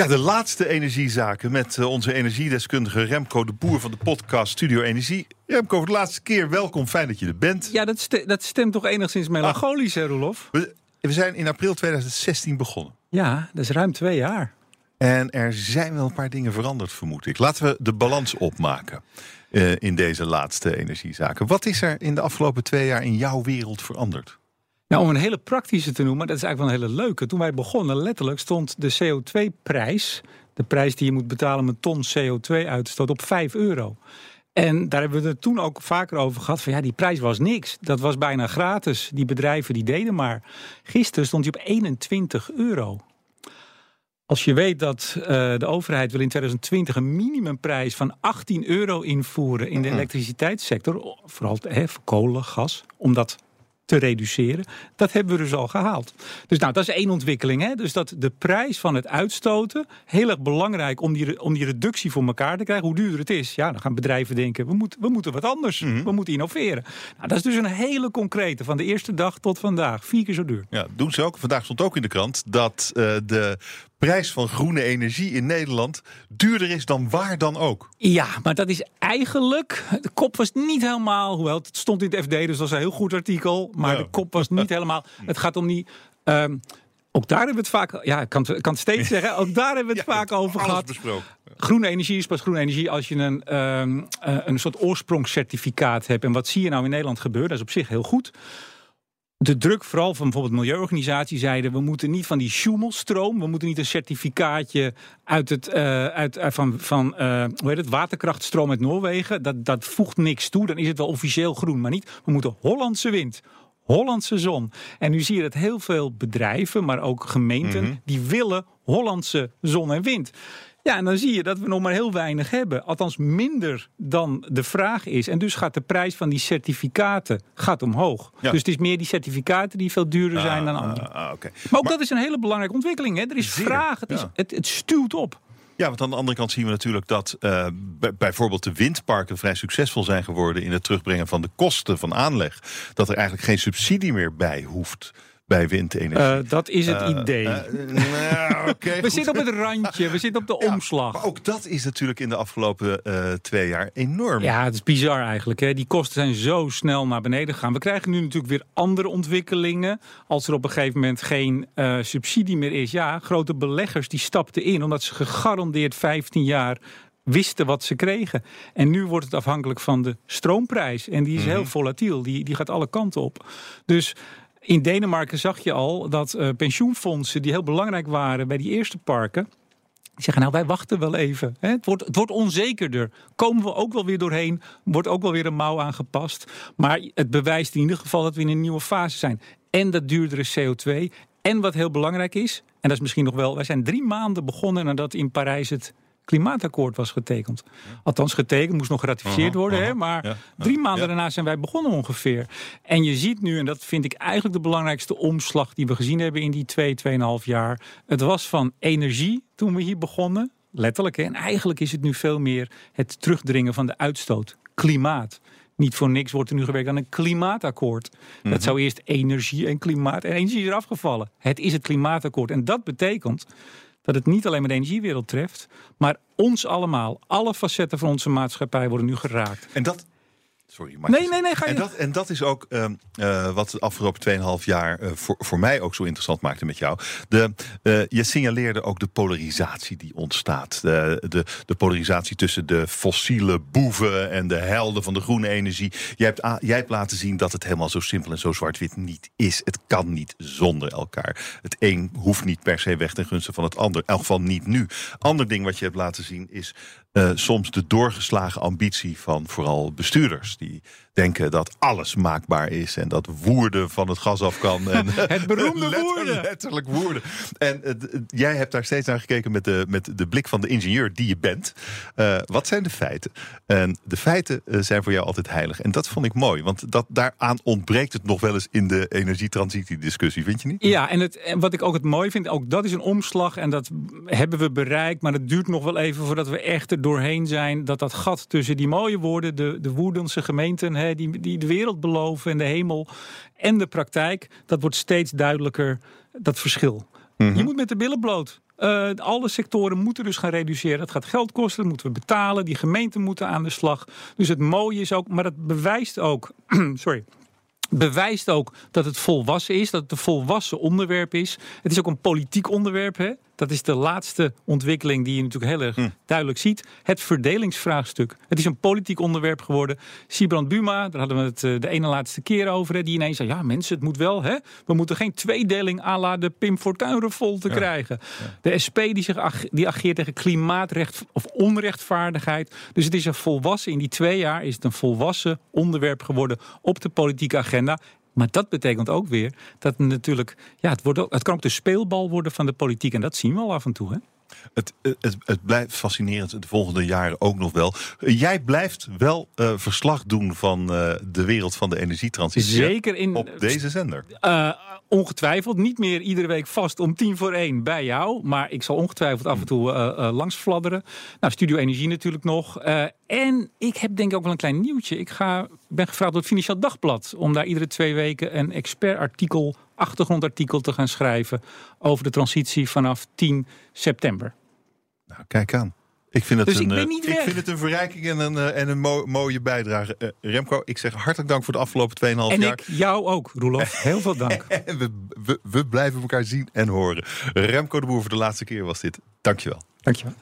Ja, de laatste energiezaken met eh, onze energiedeskundige Remco de Boer van de podcast Studio Energie. Remco, voor de laatste keer welkom. Fijn dat je er bent. Ja, dat, dat stemt toch enigszins melancholisch, hè, Rolof? We, we zijn in april 2016 begonnen. Ja, dat is ruim twee jaar. En er zijn wel een paar dingen veranderd, vermoed ik. Laten we de balans opmaken uh, in deze laatste energiezaken. Wat is er in de afgelopen twee jaar in jouw wereld veranderd? Nou, om een hele praktische te noemen, dat is eigenlijk wel een hele leuke. Toen wij begonnen, letterlijk stond de CO2-prijs, de prijs die je moet betalen om een ton CO2-uitstoot, op 5 euro. En daar hebben we het toen ook vaker over gehad. Van ja, die prijs was niks. Dat was bijna gratis. Die bedrijven die deden maar. Gisteren stond hij op 21 euro. Als je weet dat uh, de overheid wil in 2020 een minimumprijs van 18 euro invoeren in de elektriciteitssector, vooral hè, voor kolen, gas, omdat te reduceren. Dat hebben we dus al gehaald. Dus nou, dat is één ontwikkeling. Hè? Dus dat de prijs van het uitstoten, heel erg belangrijk om die, om die reductie voor elkaar te krijgen. Hoe duurder het is, ja, dan gaan bedrijven denken, we, moeten we moeten wat anders. Mhm. We moeten innoveren. Nou, dat is dus een hele concrete, van de eerste dag tot vandaag. Vier keer zo duur. Ja, doen ze ook. Vandaag stond ook in de krant dat uh, de prijs van groene energie in Nederland duurder is dan waar dan ook. Ja, maar dat is eigenlijk. De kop was niet helemaal. Hoewel het stond in het FD, dus dat was een heel goed artikel. Maar de kop was niet helemaal. Het gaat om die. Um, ook daar hebben we het vaak. Ja, ik kan, kan het steeds zeggen. Ook daar hebben we het vaak over gehad. Besproken. Groene energie is pas groene energie als je een, um, uh, een soort oorsprongscertificaat hebt. En wat zie je nou in Nederland gebeuren? Dat is op zich heel goed de druk, vooral van bijvoorbeeld milieuorganisaties, zeiden: we moeten niet van die Schumelstroom, we moeten niet een certificaatje uit het, uh, uit, uh, van, van uh, hoe heet het, waterkrachtstroom uit Noorwegen. Dat, dat voegt niks toe, dan is het wel officieel groen, maar niet. We moeten Hollandse wind. Hollandse zon. En nu zie je dat heel veel bedrijven, maar ook gemeenten, mm -hmm. die willen Hollandse zon en wind. Ja, en dan zie je dat we nog maar heel weinig hebben. Althans minder dan de vraag is. En dus gaat de prijs van die certificaten gaat omhoog. Ja. Dus het is meer die certificaten die veel duurder zijn dan andere. Ah, ah, okay. Maar ook maar, dat is een hele belangrijke ontwikkeling. Hè? Er is zeer, vraag, het, is, ja. het, het stuwt op. Ja, want aan de andere kant zien we natuurlijk dat uh, bijvoorbeeld de windparken vrij succesvol zijn geworden in het terugbrengen van de kosten van aanleg. Dat er eigenlijk geen subsidie meer bij hoeft bij windenergie. Uh, dat is het uh, idee. Uh, nou, okay, we zitten op het randje, we zitten op de ja, omslag. Maar ook dat is natuurlijk in de afgelopen twee jaar enorm. Ja, het is bizar eigenlijk. Hè. Die kosten zijn zo snel naar beneden gegaan. We krijgen nu natuurlijk weer andere ontwikkelingen. Als er op een gegeven moment geen subsidie meer is. Ja, grote beleggers die stapten in omdat ze gegarandeerd 15 jaar wisten wat ze kregen. En nu wordt het afhankelijk van de stroomprijs. En die is heel volatiel. Die, die gaat alle kanten op. Dus in Denemarken zag je al dat uh, pensioenfondsen die heel belangrijk waren bij die eerste parken. Die zeggen, nou wij wachten wel even. Het wordt, het wordt onzekerder. Komen we ook wel weer doorheen. Wordt ook wel weer een mouw aangepast. Maar het bewijst in ieder geval dat we in een nieuwe fase zijn. En dat duurdere CO2. En wat heel belangrijk is, en dat is misschien nog wel... wij zijn drie maanden begonnen nadat in Parijs het klimaatakkoord was getekend. Althans, getekend, moest nog geratificeerd worden. Hè, maar ja. drie maanden ja. daarna zijn wij begonnen ongeveer. En je ziet nu, en dat vind ik eigenlijk de belangrijkste omslag die we gezien hebben in die twee, tweeënhalf jaar. Het was van energie toen we hier begonnen. Letterlijk. Hè, en eigenlijk is het nu veel meer het terugdringen van de uitstoot. Klimaat. Niet voor niks wordt er nu gewerkt aan een klimaatakkoord. Dat zou eerst energie en klimaat. En energie is er afgevallen. Het is het klimaatakkoord. En dat betekent dat het niet alleen maar de energiewereld treft, maar ons allemaal. Alle facetten van onze maatschappij worden nu geraakt. En dat, Sorry, maar nee, nee, nee, ga je... en, dat, en dat is ook uh, uh, wat de afgelopen 2,5 jaar uh, voor, voor mij ook zo interessant maakte met jou. De, je signaleerde ook de polarisatie die ontstaat. De, de, de, polarisatie tussen de fossiele boeven en de helden van de groene energie. Jij hebt, jij hebt laten zien dat het helemaal zo simpel en zo zwart-wit niet is. Het kan niet zonder elkaar. Het een hoeft niet per se weg ten gunste van het ander. In elk geval niet nu. Ander ding wat je hebt laten zien is uh, soms de doorgeslagen ambitie van vooral bestuurders. Die denken dat alles maakbaar is en dat woerden van het gas af kan. En, het beroemde letter, woerden. Letterlijk woerden. En uh, jij hebt daar steeds naar gekeken met de, met de blik van de ingenieur die je bent. Uh, wat zijn de feiten? En de feiten zijn voor jou altijd heilig. En dat vond ik mooi, want dat, daaraan ontbreekt het nog wel eens in de energietransitiediscussie, vind je niet? Ja, en, het, en wat ik ook het mooi vind, ook dat is een omslag en dat hebben we bereikt, maar het duurt nog wel even voordat we echt er doorheen zijn. Dat dat gat tussen die mooie woorden, de, de woerdense gemeenten, hè, die, die de wereld beloven en de hemel en de praktijk, dat wordt steeds duidelijker, dat verschil. Mm -hmm. Je moet met de billen bloot. Uh, alle sectoren moeten dus gaan reduceren. Dat gaat geld kosten, dat moeten we betalen. Die gemeenten moeten aan de slag. Dus het mooie is ook, maar dat bewijst ook. sorry bewijst ook dat het volwassen is, dat het een volwassen onderwerp is. Het is ook een politiek onderwerp. Hè? Dat is de laatste ontwikkeling die je natuurlijk heel erg hm. duidelijk ziet. Het verdelingsvraagstuk. Het is een politiek onderwerp geworden. Sibrand Buma, daar hadden we het eh, de ene laatste keer over. Hè, die ineens zei, ja mensen, het moet wel. Hè? We moeten geen tweedeling à la de Pim Fortuyn te krijgen. De SP die, zich die ageert tegen klimaatrecht of onrechtvaardigheid. Dus het is een volwassen, in die twee jaar is het een volwassen onderwerp geworden op de politieke agenda. Maar dat betekent ook weer dat natuurlijk, ja, het, wordt ook, het kan ook de speelbal worden van de politiek. En dat zien we al af en toe. Hè? Het, het, het, blijft fascinerend de volgende jaren ook nog wel. Jij blijft wel uh, verslag doen van uh, de wereld van de energietransitie. Zeker in, op deze zender. Uh, ongetwijfeld. Niet meer iedere week vast om tien voor één bij jou. Maar ik zal ongetwijfeld af en toe langs fladderen. Nou, Studio Energie natuurlijk nog. en ik heb denk ik ook wel een klein nieuwtje. Ik ga, ben gevraagd door het Financieel Dagblad... om daar iedere twee weken een expertartikel achtergrondartikel te gaan schrijven over de transitie vanaf 10 september. Nou, kijk aan. Ik vind het, dus een, ik, ik vind het een verrijking en een, eh, en een mooie bijdrage. Uh, Remco, ik zeg hartelijk dank voor de afgelopen 2,5 jaar. En ik jou ook, Roelof. Heel veel dank. we, we, we blijven elkaar zien en horen. Remco de Boer voor de laatste keer was dit. Dankjewel. Dankjewel.